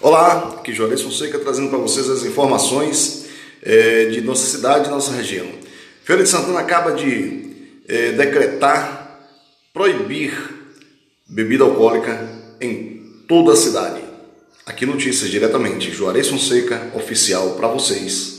Olá, aqui é Juarez Fonseca trazendo para vocês as informações é, de nossa cidade e nossa região. Feira de Santana acaba de é, decretar proibir bebida alcoólica em toda a cidade. Aqui notícias diretamente, Juarez Fonseca, oficial para vocês.